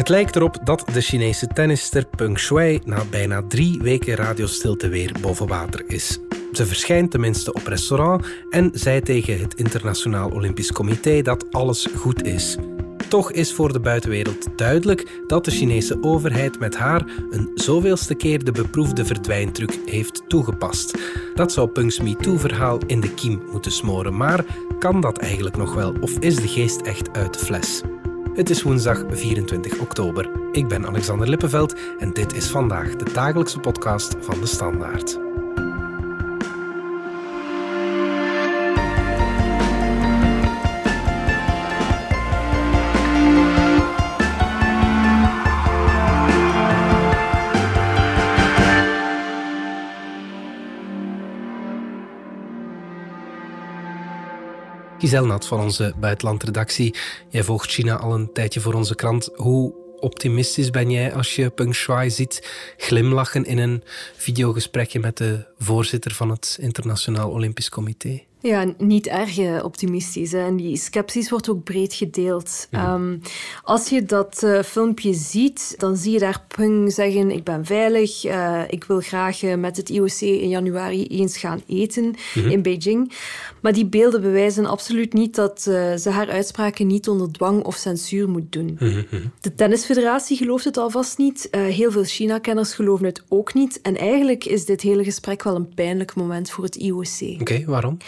Het lijkt erop dat de Chinese tennister Peng Shuai na bijna drie weken radiostilte weer boven water is. Ze verschijnt tenminste op restaurant en zei tegen het Internationaal Olympisch Comité dat alles goed is. Toch is voor de buitenwereld duidelijk dat de Chinese overheid met haar een zoveelste keer de beproefde verdwijntruc heeft toegepast. Dat zou Punks MeToo-verhaal in de kiem moeten smoren, maar kan dat eigenlijk nog wel of is de geest echt uit de fles? Het is woensdag 24 oktober. Ik ben Alexander Lippenveld en dit is vandaag de dagelijkse podcast van de Standaard. Giselle Nat van onze buitenlandredactie. Jij volgt China al een tijdje voor onze krant. Hoe optimistisch ben jij als je Peng Shuai ziet glimlachen in een videogesprekje met de voorzitter van het Internationaal Olympisch Comité? Ja, niet erg eh, optimistisch. Hè. En die sceptisch wordt ook breed gedeeld. Ehm, als je dat uh, filmpje ziet, dan zie je daar Peng zeggen: Ik ben veilig, uh, ik wil graag met het IOC in januari eens gaan eten mhm. in Beijing. Maar die beelden bewijzen absoluut niet dat ze haar uitspraken niet onder dwang of censuur moet doen. Mhm, mhm. De Tennisfederatie gelooft het alvast niet. heel veel China-kenners geloven het ook niet. En eigenlijk is dit hele gesprek wel een pijnlijk moment voor het IOC. Oké, waarom?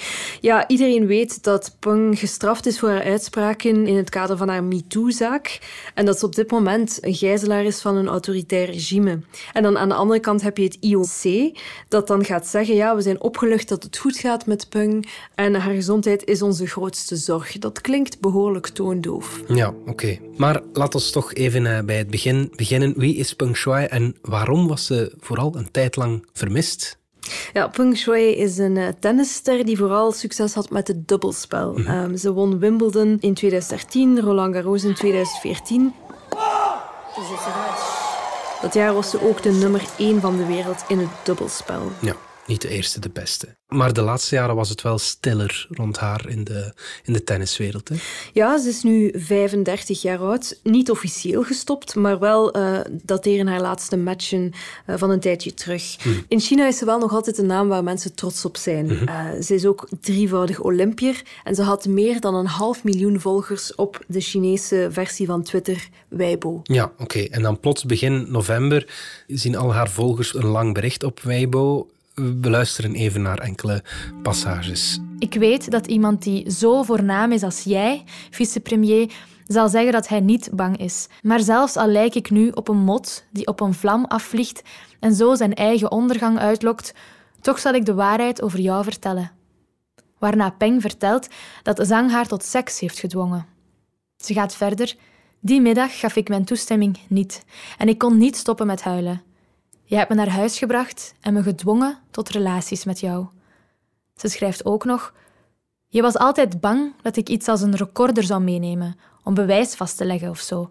Ja, iedereen weet dat Peng gestraft is voor haar uitspraken in het kader van haar MeToo-zaak. En dat ze op dit moment een gijzelaar is van een autoritair regime. En dan aan de andere kant heb je het IOC, dat dan gaat zeggen: ja, we zijn opgelucht dat het goed gaat met Peng en haar gezondheid is onze grootste zorg. Dat klinkt behoorlijk toondoof. Ja, oké. Maar laten we toch even eh, bij het begin beginnen. Wie is Peng Shuai en waarom was ze vooral een tijd lang vermist? Ja, Peng Shuai is een uh, tennisster die vooral succes had met het dubbelspel. Mm -hmm. um, ze won Wimbledon in 2013, Roland Garros in 2014. Dat jaar was ze ook de nummer 1 van de wereld in het dubbelspel. Ja niet de eerste, de beste. Maar de laatste jaren was het wel stiller rond haar in de, in de tenniswereld. Hè? Ja, ze is nu 35 jaar oud. Niet officieel gestopt, maar wel uh, dateren haar laatste matchen uh, van een tijdje terug. Hmm. In China is ze wel nog altijd een naam waar mensen trots op zijn. -hmm. uh, ze is ook drievoudig Olympier en ze had meer dan een half miljoen volgers op de Chinese versie van Twitter, Weibo. Ja, oké. Okay. En dan plots begin november zien al haar volgers een lang bericht op Weibo we luisteren even naar enkele passages. Ik weet dat iemand die zo voornaam is als jij, vicepremier, zal zeggen dat hij niet bang is. Maar zelfs al lijk ik nu op een mot die op een vlam afvliegt en zo zijn eigen ondergang uitlokt, toch zal ik de waarheid over jou vertellen. Waarna Peng vertelt dat Zhang haar tot seks heeft gedwongen. Ze gaat verder. Die middag gaf ik mijn toestemming niet en ik kon niet stoppen met huilen. Je hebt me naar huis gebracht en me gedwongen tot relaties met jou. Ze schrijft ook nog: Je was altijd bang dat ik iets als een recorder zou meenemen om bewijs vast te leggen of zo.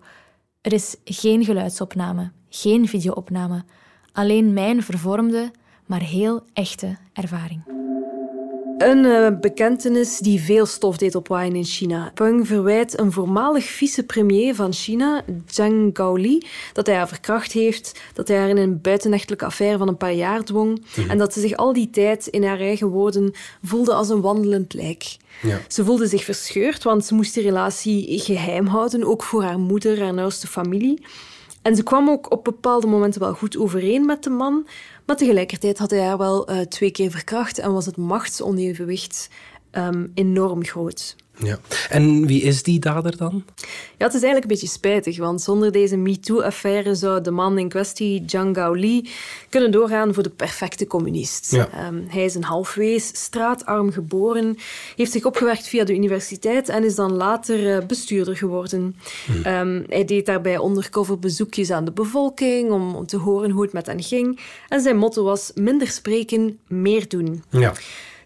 Er is geen geluidsopname, geen videoopname, alleen mijn vervormde, maar heel echte ervaring. Een uh, bekentenis die veel stof deed opwaaien in China. Peng verwijt een voormalig vicepremier van China, Zhang Gaoli, dat hij haar verkracht heeft, dat hij haar in een buitenechtelijke affaire van een paar jaar dwong mm. en dat ze zich al die tijd, in haar eigen woorden, voelde als een wandelend lijk. Ja. Ze voelde zich verscheurd, want ze moest die relatie geheim houden, ook voor haar moeder, haar nauwste familie. En ze kwam ook op bepaalde momenten wel goed overeen met de man, maar tegelijkertijd had hij haar wel uh, twee keer verkracht en was het machtsonevenwicht um, enorm groot. Ja. En wie is die dader dan? Ja, het is eigenlijk een beetje spijtig, want zonder deze MeToo-affaire zou de man in kwestie, Zhang Gaoli, kunnen doorgaan voor de perfecte communist. Ja. Um, hij is een halfwees, straatarm geboren, heeft zich opgewerkt via de universiteit en is dan later uh, bestuurder geworden. Hm. Um, hij deed daarbij undercover bezoekjes aan de bevolking om, om te horen hoe het met hen ging. En zijn motto was minder spreken, meer doen. Ja.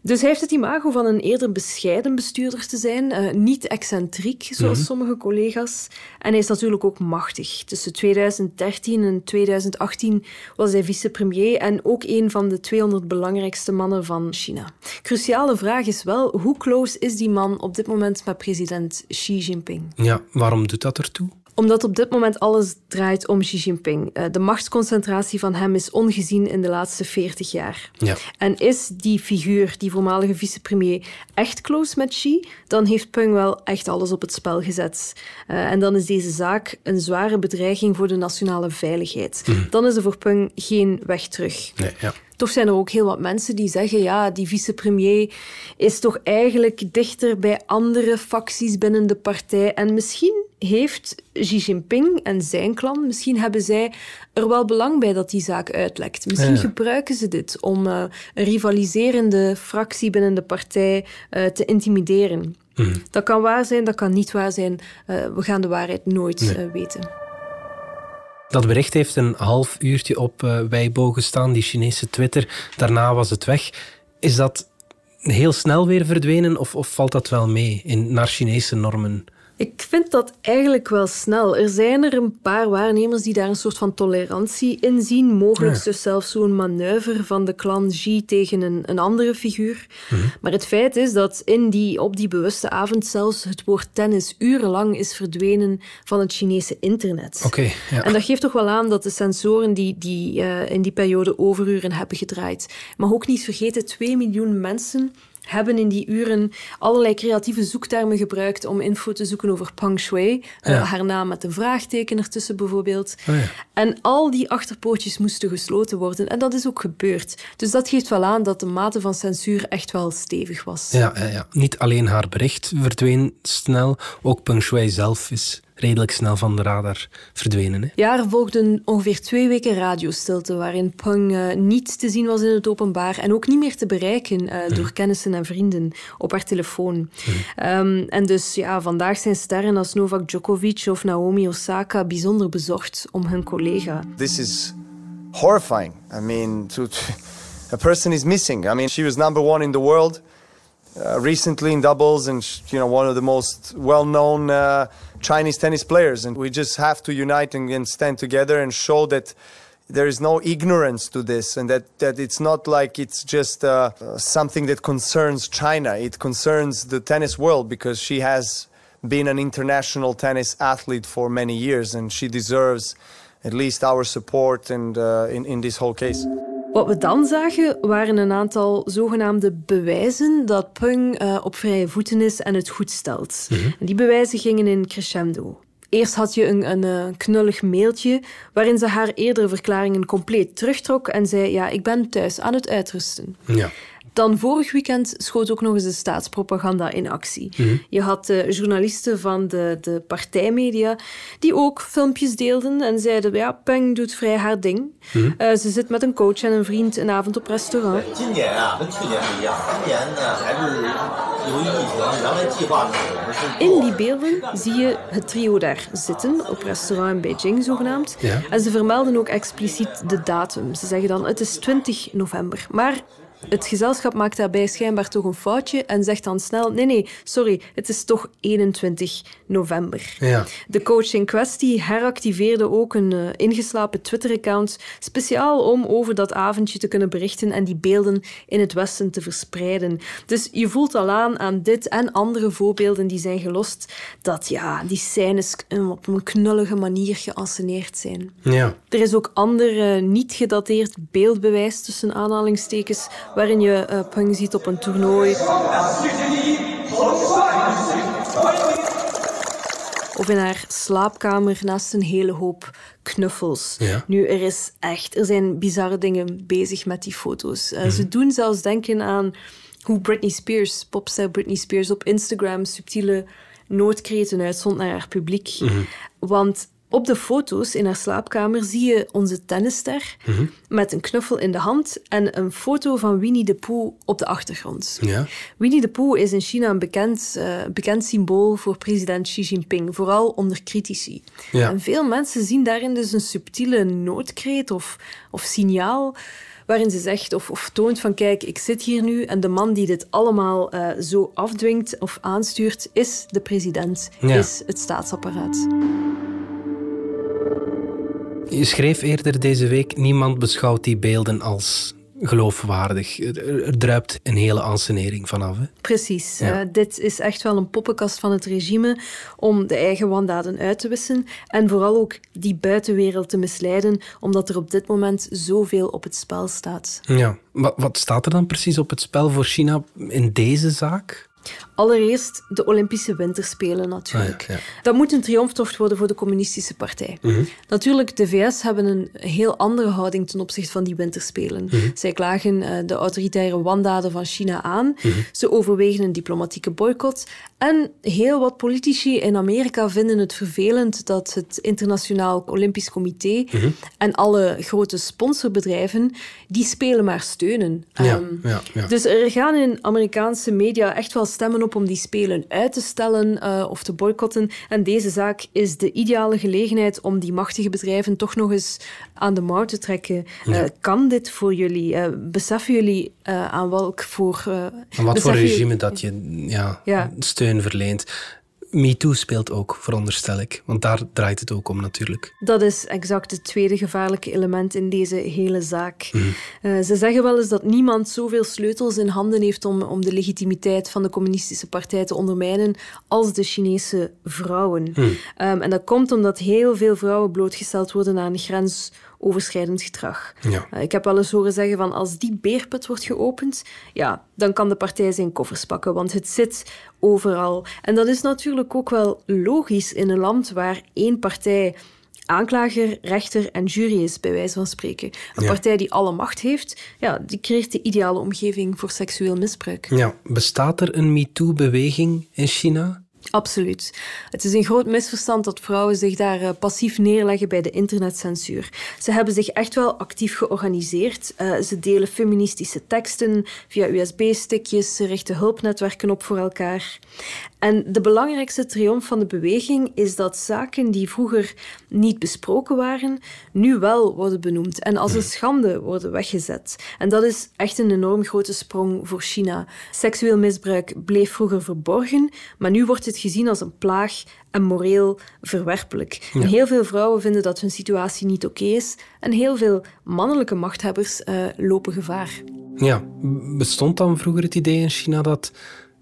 Dus hij heeft het imago van een eerder bescheiden bestuurder te zijn, uh, niet excentriek zoals mm sommige collega's. En hij is natuurlijk ook machtig. Tussen 2013 en 2018 was hij vicepremier en ook een van de 200 belangrijkste mannen van China. Cruciale vraag is wel, hoe close is die man op dit moment met president Xi Jinping? Ja, waarom doet dat ertoe? Omdat op dit moment alles draait om Xi Jinping. Eh, de machtsconcentratie van hem is ongezien in de laatste 40 jaar. Ja. En is die figuur, die voormalige vicepremier, echt close met Xi, dan heeft Peng wel echt alles op het spel gezet. Uh, en dan is deze zaak een zware bedreiging voor de nationale veiligheid. Mhm. Dan is er voor Peng geen weg terug. Nee, ja. Toch zijn er ook heel wat mensen die zeggen, ja, die vicepremier is toch eigenlijk dichter bij andere facties binnen de partij. En misschien heeft Xi Jinping en zijn klan, misschien hebben zij er wel belang bij dat die zaak uitlekt. Misschien gebruiken ze dit om uh, een rivaliserende fractie binnen de partij uh, te intimideren. Mhm. Dat kan waar zijn, dat kan niet waar zijn. Uh, we gaan de waarheid nooit weten. Dat bericht heeft een half uurtje op uh, Weibo gestaan, die Chinese Twitter. Daarna was het weg. Is dat heel snel weer verdwenen of, of valt dat wel mee in, naar Chinese normen? Ik vind dat eigenlijk wel snel. Er zijn er een paar waarnemers die daar een soort van tolerantie in zien. Mogelijk dus zelfs zo'n manoeuvre van de clan Xi tegen een, een andere figuur. Mhm. Maar het feit is dat in die, op die bewuste avond zelfs het woord tennis urenlang is verdwenen van het Chinese internet. Okay, ja. En dat geeft toch wel aan dat de sensoren die, die uh, in die periode overuren hebben gedraaid. Maar ook niet vergeten, 2 miljoen mensen hebben in die uren allerlei creatieve zoektermen gebruikt om info te zoeken over Peng Shui. Eh, haar naam met een vraagteken ertussen bijvoorbeeld. Oh ja. En al die achterpoortjes moesten gesloten worden. En dat is ook gebeurd. Dus dat geeft wel aan dat de mate van censuur echt wel stevig was. Ja, ja, ja. niet alleen haar bericht verdween snel, ook Peng Shui zelf is redelijk snel van de radar verdwenen. Hè? Ja, er volgden ongeveer twee weken radiostilte waarin Peng uh, niet te zien was in het openbaar en ook niet meer te bereiken uh, door kennissen en vrienden op haar telefoon. Mm. Um, en dus ja, vandaag zijn sterren als Novak Djokovic of Naomi Osaka bijzonder bezocht om hun collega. This is horrifying. I mean, to, to, a person is missing. I mean, she was number one in the world. Uh, recently in doubles and you know one of the most well-known uh, Chinese tennis players and we just have to unite and, and, stand together and show that there is no ignorance to this and that, that it's not like it's just uh, something that concerns China it concerns the tennis world because she has been an international tennis athlete for many years and she deserves at least our support and uh, in, in this whole case. Wat we dan zagen waren een aantal zogenaamde bewijzen dat Peng uh, op vrije voeten is en het goed stelt. Mm -hmm. en die bewijzen gingen in crescendo. Eerst had je een, een, een, knullig mailtje waarin ze haar eerdere verklaringen compleet terugtrok en zei: Ja, ik ben thuis aan het uitrusten. Ja. Dan vorig weekend schoot ook nog eens de staatspropaganda in actie. Mhm. Je had de journalisten van de, de partijmedia die ook filmpjes deelden en zeiden, ja, Peng doet vrij haar ding. Mhm. Uh, ze zit met een coach en een vriend een avond op restaurant. In die beelden zie je het trio daar zitten, op restaurant in Beijing zogenaamd. Ja. En ze vermelden ook expliciet de datum. Ze zeggen dan, het is 20 november. Maar het gezelschap maakt daarbij schijnbaar toch een foutje en zegt dan snel: nee, nee, sorry, het is toch 21 november. Ja. De coach in kwestie heractiveerde ook een uh, ingeslapen Twitter-account speciaal om over dat avondje te kunnen berichten en die beelden in het Westen te verspreiden. Dus je voelt al aan aan dit en andere voorbeelden die zijn gelost dat ja, die scènes op een knullige manier geanceneerd zijn. Ja. Er is ook ander uh, niet gedateerd beeldbewijs tussen aanhalingstekens waarin je uh, Peng ziet op een toernooi. Of in haar slaapkamer naast een hele hoop knuffels. Ja. Nu, er is echt, er zijn bizarre dingen bezig met die foto's. Uh, mm -hmm. Ze doen zelfs denken aan hoe Britney Spears, popster Britney Spears, op Instagram subtiele noodkreten uitzond naar haar publiek. Mm -hmm. Want op de foto's in haar slaapkamer zie je onze tennisster mm -hmm. met een knuffel in de hand en een foto van Winnie de Pooh op de achtergrond. Ja. Winnie de Pooh is in China een bekend, uh, bekend symbool voor president Xi Jinping, vooral onder critici. Ja. En veel mensen zien daarin dus een subtiele noodkreet of, of signaal waarin ze zegt of, of toont van kijk, ik zit hier nu en de man die dit allemaal uh, zo afdwingt of aanstuurt is de president, ja. is het staatsapparaat. Je schreef eerder deze week: niemand beschouwt die beelden als geloofwaardig. Er, druipt een hele ansenering vanaf. Hè? Precies. Eh, dit is echt wel een poppenkast van het regime om de eigen wandaden uit te wissen en vooral ook die buitenwereld te misleiden, omdat er op dit moment zoveel op het spel staat. Ja, wat, wat staat er dan precies op het spel voor China in deze zaak? Allereerst de Olympische Winterspelen natuurlijk. Ah, dat moet een triomftocht worden voor de communistische partij. Mhm. Natuurlijk, de VS hebben een heel andere houding ten opzichte van die Winterspelen. Mhm. Zij klagen uh, de autoritaire wandaden van China aan. Mhm. Ze overwegen een diplomatieke boycott. En heel wat politici in Amerika vinden het vervelend dat het Internationaal Olympisch Comité en alle grote sponsorbedrijven die spelen maar steunen. Ja, um, dus er gaan in Amerikaanse media echt wel stemmen op om die spelen uit te stellen uh, of te boycotten. En deze zaak is de ideale gelegenheid om die machtige bedrijven toch nog eens aan de mouw te trekken. Uh, kan dit voor jullie? Uh, beseffen jullie aan welk voor... aan wat voor regime dat je ja, ja. steun verleent? MeToo speelt ook, veronderstel ik. Want daar draait het ook om natuurlijk. Dat is exact het tweede gevaarlijke element in deze hele zaak. Mhm. Eh, ze zeggen wel eens dat niemand zoveel sleutels in handen heeft om, om de legitimiteit van de communistische partij te ondermijnen als de Chinese vrouwen. Mhm. Ehm, en dat komt omdat heel veel vrouwen blootgesteld worden aan grens overschrijdend gedrag. Ja. Eh, ik heb wel eens horen zeggen van als die beerput wordt geopend, ja, dan kan de partij zijn koffers pakken, want het zit overal. En dat is natuurlijk ook wel logisch in een land waar één partij aanklager, rechter en jury is, bij wijze van spreken. Een partij die alle macht heeft, ja, die creëert de ideale omgeving voor seksueel misbruik. Ja, bestaat er een MeToo-beweging in China? Absoluut. Het is een groot misverstand dat vrouwen zich daar uh, passief neerleggen bij de internetcensuur. Ze hebben zich echt wel actief georganiseerd. Uh, ze delen feministische teksten via USB-stickjes, ze richten hulpnetwerken op voor elkaar. En de belangrijkste triomf van de beweging is dat zaken die vroeger niet besproken waren, nu wel worden benoemd en als een schande worden weggezet. En dat is echt een enorm grote sprong voor China. Seksueel misbruik bleef vroeger verborgen, maar nu wordt het gezien als een plaag en moreel verwerpelijk. En heel veel vrouwen vinden dat hun situatie niet oké is en heel veel mannelijke machthebbers uh, lopen gevaar. Ja, bestond dan vroeger het idee in China dat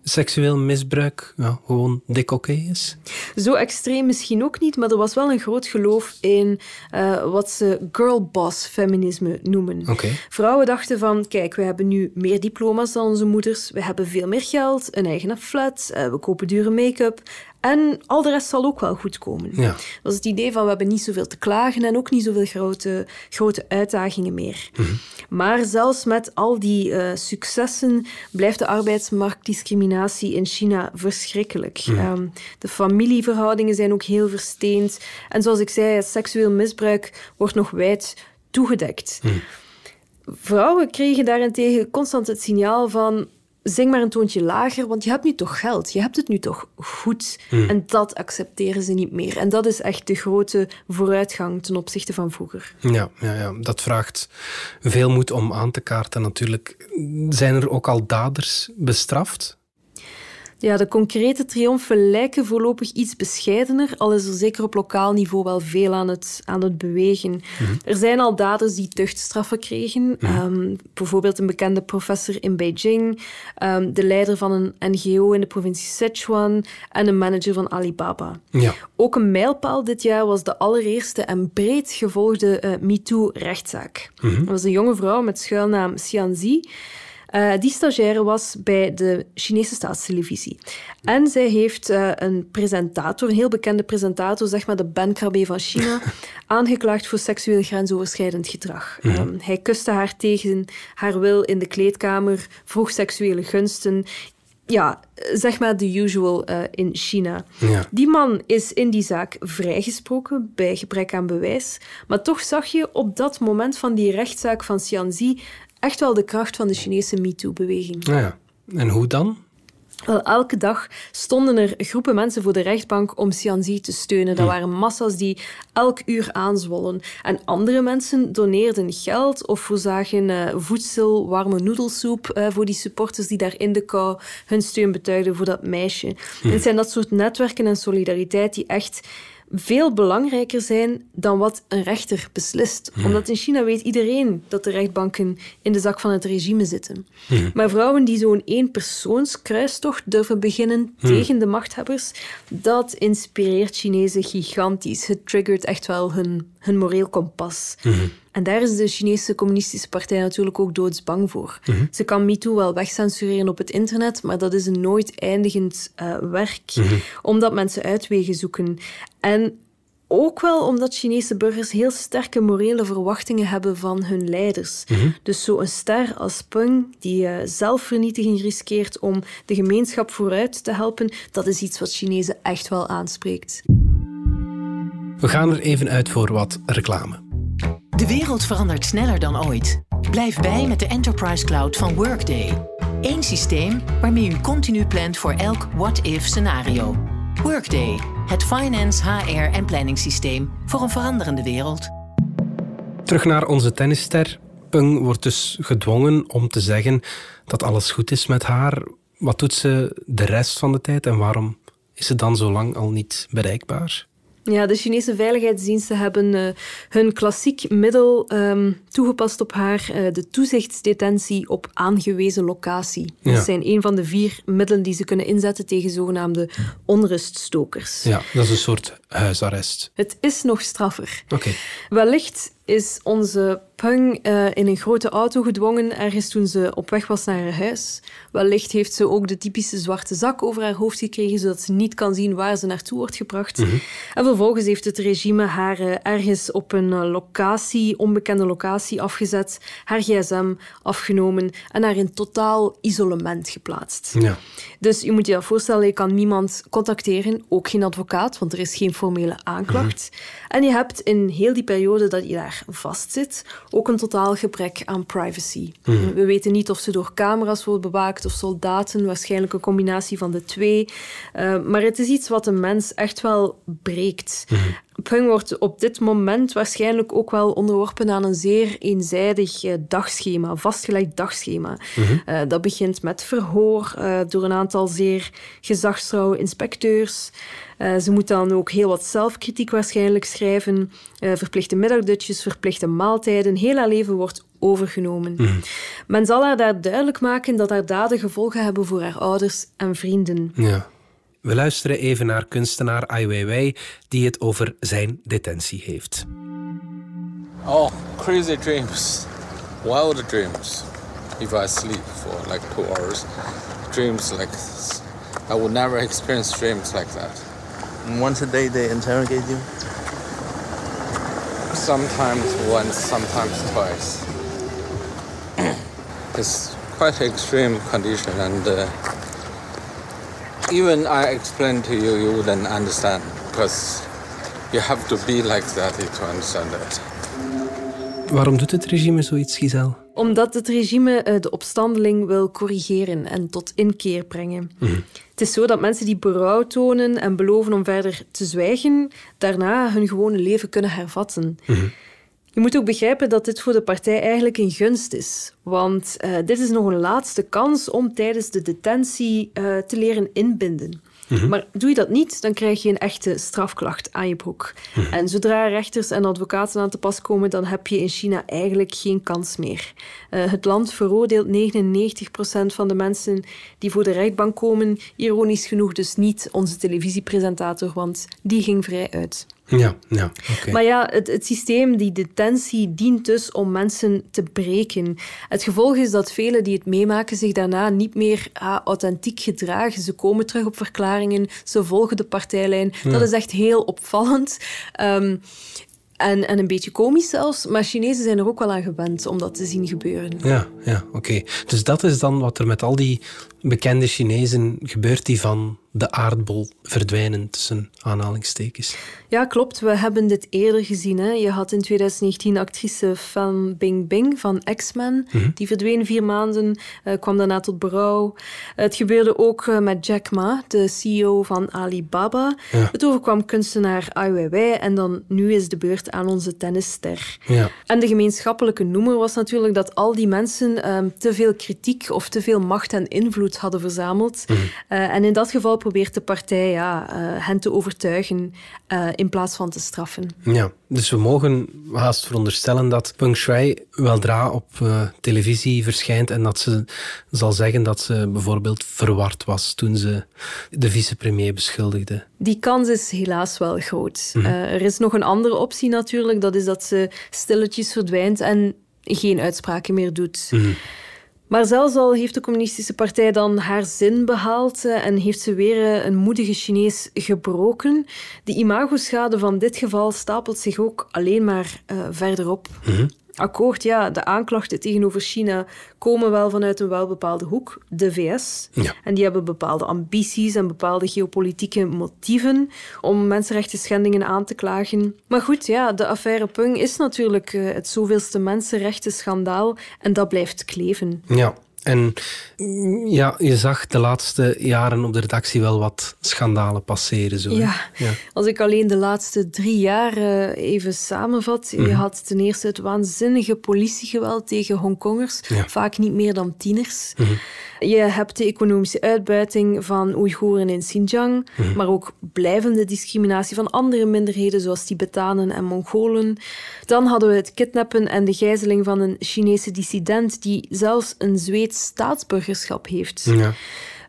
seksueel misbruik ja, gewoon dik oké is? Zo extreem misschien ook niet, maar er was wel een groot geloof in uh, wat ze girlboss feminisme noemen. Okay. Vrouwen dachten van, kijk, we hebben nu meer diploma's dan onze moeders, we hebben veel meer geld, een eigen flat, uh, we kopen dure make-up en al de rest zal ook wel goed komen. Ja. Dat was het idee van we hebben niet zoveel te klagen en ook niet zoveel grote, grote uitdagingen meer. Mhm. Maar zelfs met al die uh, successen blijft de arbeidsmarktdiscriminatie in China verschrikkelijk. Mhm. Um, de familieverhoudingen zijn ook heel versteend. En zoals ik zei, seksueel misbruik wordt nog wijd toegedekt. Mhm. Vrouwen kregen daarentegen constant het signaal van zing maar een toontje lager, want je hebt nu toch geld. Je hebt het nu toch goed. Hmm. En dat accepteren ze niet meer. En dat is echt de grote vooruitgang ten opzichte van vroeger. Ja, ja, ja. dat vraagt veel moed om aan te kaarten natuurlijk. Zijn er ook al daders bestraft? Ja, de concrete triomfen lijken voorlopig iets bescheidener, al is er zeker op lokaal niveau wel veel aan het, aan het bewegen. Mhm. Er zijn al daders die tuchtstraffen kregen. Mhm. Ehm, bijvoorbeeld een bekende professor in Beijing, um, de leider van een NGO in de provincie Sichuan en een manager van Alibaba. Ja. Ook een mijlpaal dit jaar was de allereerste en breed gevolgde uh, MeToo-rechtszaak. Mhm. Dat was een jonge vrouw met schuilnaam Xianzi. Uh, die stagiaire was bij de Chinese staatstelevisie. En zij heeft uh, een presentator, een heel bekende presentator, zeg maar de Ben Krabbe van China, aangeklaagd voor seksueel grensoverschrijdend gedrag. Mhm. um, hij kuste haar tegen haar wil in de kleedkamer, vroeg seksuele gunsten ja, zeg maar de usual uh, in China. Ja. Die man is in die zaak vrijgesproken bij gebrek aan bewijs. Maar toch zag je op dat moment van die rechtszaak van Xianzi echt wel de kracht van de Chinese MeToo-beweging. Ah ja. En hoe dan? Wel, elke dag stonden er groepen mensen voor de rechtbank om Xianzi te steunen. Dat waren massa's die elk uur aanzwollen. En andere mensen doneerden geld of voorzagen uh, voedsel, warme noedelsoep uh, voor die supporters die daar in de kou hun steun betuigden voor dat meisje. Het zijn dat soort netwerken en solidariteit die echt veel belangrijker zijn dan wat een rechter beslist. Omdat in China weet iedereen dat de rechtbanken in de zak van het regime zitten. Maar vrouwen die zo'n eenpersoonskruistocht durven beginnen tegen de machthebbers, dat inspireert Chinezen gigantisch. Het triggert echt wel hun, hun moreel kompas. En daar is de Chinese Communistische Partij natuurlijk ook doodsbang voor. Ze kan MeToo wel wegcensureren op het internet, maar dat is een nooit eindigend uh, werk, omdat mensen uitwegen zoeken. En ook wel omdat Chinese burgers heel sterke morele verwachtingen hebben van hun leiders. Mm -hmm. Dus zo'n ster als Peng, die uh, zelfvernietiging riskeert om de gemeenschap vooruit te helpen, dat is iets wat Chinezen echt wel aanspreekt. We gaan er even uit voor wat reclame. De wereld verandert sneller dan ooit. Blijf bij met de Enterprise Cloud van Workday. Eén systeem waarmee u continu plant voor elk what-if scenario. Workday, het finance, HR en planningssysteem voor een veranderende wereld. Terug naar onze tennisster. Peng wordt dus gedwongen om te zeggen dat alles goed is met haar. Wat doet ze de rest van de tijd en waarom is ze dan zo lang al niet bereikbaar? Ja, de Chinese veiligheidsdiensten hebben uh, hun klassiek middel um, toegepast op haar, uh, de toezichtsdetentie op aangewezen locatie. Ja. Dat zijn een van de vier middelen die ze kunnen inzetten tegen zogenaamde onruststokers. Ja, dat is een soort huisarrest. Het is nog straffer. Oké. Okay. Wellicht is onze Peng uh, in een grote auto gedwongen ergens toen ze op weg was naar haar huis. Wellicht heeft ze ook de typische zwarte zak over haar hoofd gekregen, zodat ze niet kan zien waar ze naartoe wordt gebracht. Mm -hmm. En vervolgens heeft het regime haar uh, ergens op een uh, locatie, onbekende locatie afgezet, haar gsm afgenomen en haar in totaal isolement geplaatst. Ja. Dus je moet je dat voorstellen, je kan niemand contacteren, ook geen advocaat, want er is geen formele aanklacht. Mm -hmm. En je hebt in heel die periode dat je daar vastzit, ook een totaal gebrek aan privacy. Mm. We weten niet of ze door camera's wordt bewaakt of soldaten, waarschijnlijk een combinatie van de twee. Uh, maar het is iets wat een mens echt wel breekt. Mm. Wordt op dit moment waarschijnlijk ook wel onderworpen aan een zeer eenzijdig uh, dagschema, vastgelegd dagschema. Mm -hmm. uh, dat begint met verhoor uh, door een aantal zeer gezagstrouwe inspecteurs. Ze moet dan ook heel wat zelfkritiek waarschijnlijk schrijven. verplichte middagdutjes, verplichte maaltijden. Heel haar leven wordt overgenomen. Mm -hmm. Men zal haar daar duidelijk maken dat haar daden gevolgen hebben voor haar ouders en vrienden. Ja. We luisteren even naar kunstenaar Ai Weiwei, die het over zijn detentie heeft. Oh, crazy dreams. Wild dreams. If I sleep for like two hours, dreams like this. I would never experience dreams like that. And once a day they interrogate you? Sometimes once, sometimes twice. it's quite an extreme condition and uh, even I explain to you, you wouldn't understand because you have to be like that to understand that. Waarom doet het regime zoiets, Giselle? Omdat het regime de opstandeling wil corrigeren en tot inkeer brengen. Mm -hmm. Het is zo dat mensen die berouw tonen en beloven om verder te zwijgen, daarna hun gewone leven kunnen hervatten. Mm -hmm. Je moet ook begrijpen dat dit voor de partij eigenlijk een gunst is. Want uh, dit is nog een laatste kans om tijdens de detentie uh, te leren inbinden. Mm -hmm. Maar doe je dat niet, dan krijg je een echte strafklacht aan je broek. Mm -hmm. En zodra rechters en advocaten aan te pas komen, dan heb je in China eigenlijk geen kans meer. Uh, het land veroordeelt 99% van de mensen die voor de rechtbank komen. Ironisch genoeg dus niet onze televisiepresentator, want die ging vrij uit. Ja, ja okay. Maar ja, het, het, systeem, die detentie, dient dus om mensen te breken. Het gevolg is dat velen die het meemaken zich daarna niet meer ah, authentiek gedragen. Ze komen terug op verklaringen, ze volgen de partijlijn. Ja. Dat is echt heel opvallend. Um, en, en een beetje komisch zelfs. Maar Chinezen zijn er ook wel aan gewend om dat te zien gebeuren. Ja, ja oké. Okay. Dus dat is dan wat er met al die bekende Chinezen gebeurt die van de aardbol verdwijnen tussen aanhalingstekens. Ja, klopt. We hebben dit eerder gezien. Hè. Je had in 2019 actrice Fan Bingbing van X-Men. Mm -hmm. Die verdween vier maanden, uh, kwam daarna tot berouw. Het gebeurde ook uh, met Jack Ma, de CEO van Alibaba. Ja. Het overkwam kunstenaar Ai Weiwei en dan nu is de beurt aan onze tennisster. Ja. En de gemeenschappelijke noemer was natuurlijk dat al die mensen um, te veel kritiek of te veel macht en invloed invloed hadden verzameld. Mhm. en in dat geval probeert de partij ja, hen te overtuigen in plaats van te straffen. Ja, dus we mogen haast veronderstellen dat Peng Shui weldra op televisie verschijnt en dat ze zal zeggen dat ze bijvoorbeeld verward was toen ze de vicepremier beschuldigde. Die kans is helaas wel groot. Mhm. er is nog een andere optie natuurlijk, dat is dat ze stilletjes verdwijnt en geen uitspraken meer doet. Mhm. Maar zelfs al heeft de Communistische Partij dan haar zin behaald eh, en heeft ze weer eh, een moedige Chinees gebroken, de imagoschade van dit geval stapelt zich ook alleen maar uh, verder op. Mhm akkoord, ja, de aanklachten tegenover China komen wel vanuit een welbepaalde hoek, de VS. Ja. En die hebben bepaalde ambities en bepaalde geopolitieke motieven om mensenrechten schendingen aan te klagen. Maar goed, ja, de affaire Pung is natuurlijk eh, het zoveelste mensenrechten schandaal en dat blijft kleven. Ja. En ja, je zag de laatste jaren op de redactie wel wat schandalen passeren. Zo, ja. als ik alleen de laatste drie jaar eh, even samenvat. Je mhm. had ten eerste het waanzinnige politiegeweld tegen Hongkongers, vaak niet meer dan tieners. Mhm. Je hebt de economische uitbuiting van Oeigoeren in Xinjiang, mhm. maar ook blijvende discriminatie van andere minderheden zoals Tibetanen en Mongolen. Dan hadden we het kidnappen en de gijzeling van een Chinese dissident die zelfs een Zweeds staatsburgerschap heeft. Ja.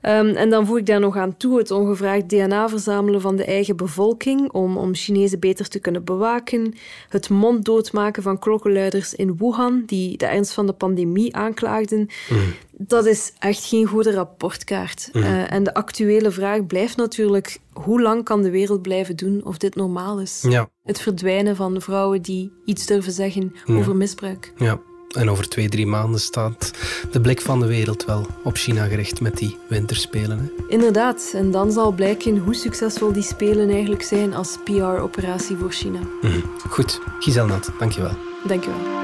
Ehm, en dan voeg ik daar nog aan toe het ongevraagd DNA verzamelen van de eigen bevolking om, om Chinezen beter te kunnen bewaken. Het monddoodmaken van klokkenluiders in Wuhan die de ernst van de pandemie aanklaagden. Mm. Dat is echt geen goede rapportkaart. Mm. Eh, en de actuele vraag blijft natuurlijk: hoe lang kan de wereld blijven doen of dit normaal is? Ja. Het verdwijnen van vrouwen die iets durven zeggen over misbruik. Ja. En over twee, drie maanden staat de blik van de wereld wel op China gericht met die winterspelen. Hè? Inderdaad, en dan zal blijken hoe succesvol die spelen eigenlijk zijn als PR-operatie voor China. Mhm. Goed, Giselle Nat, dankjewel. Dankjewel.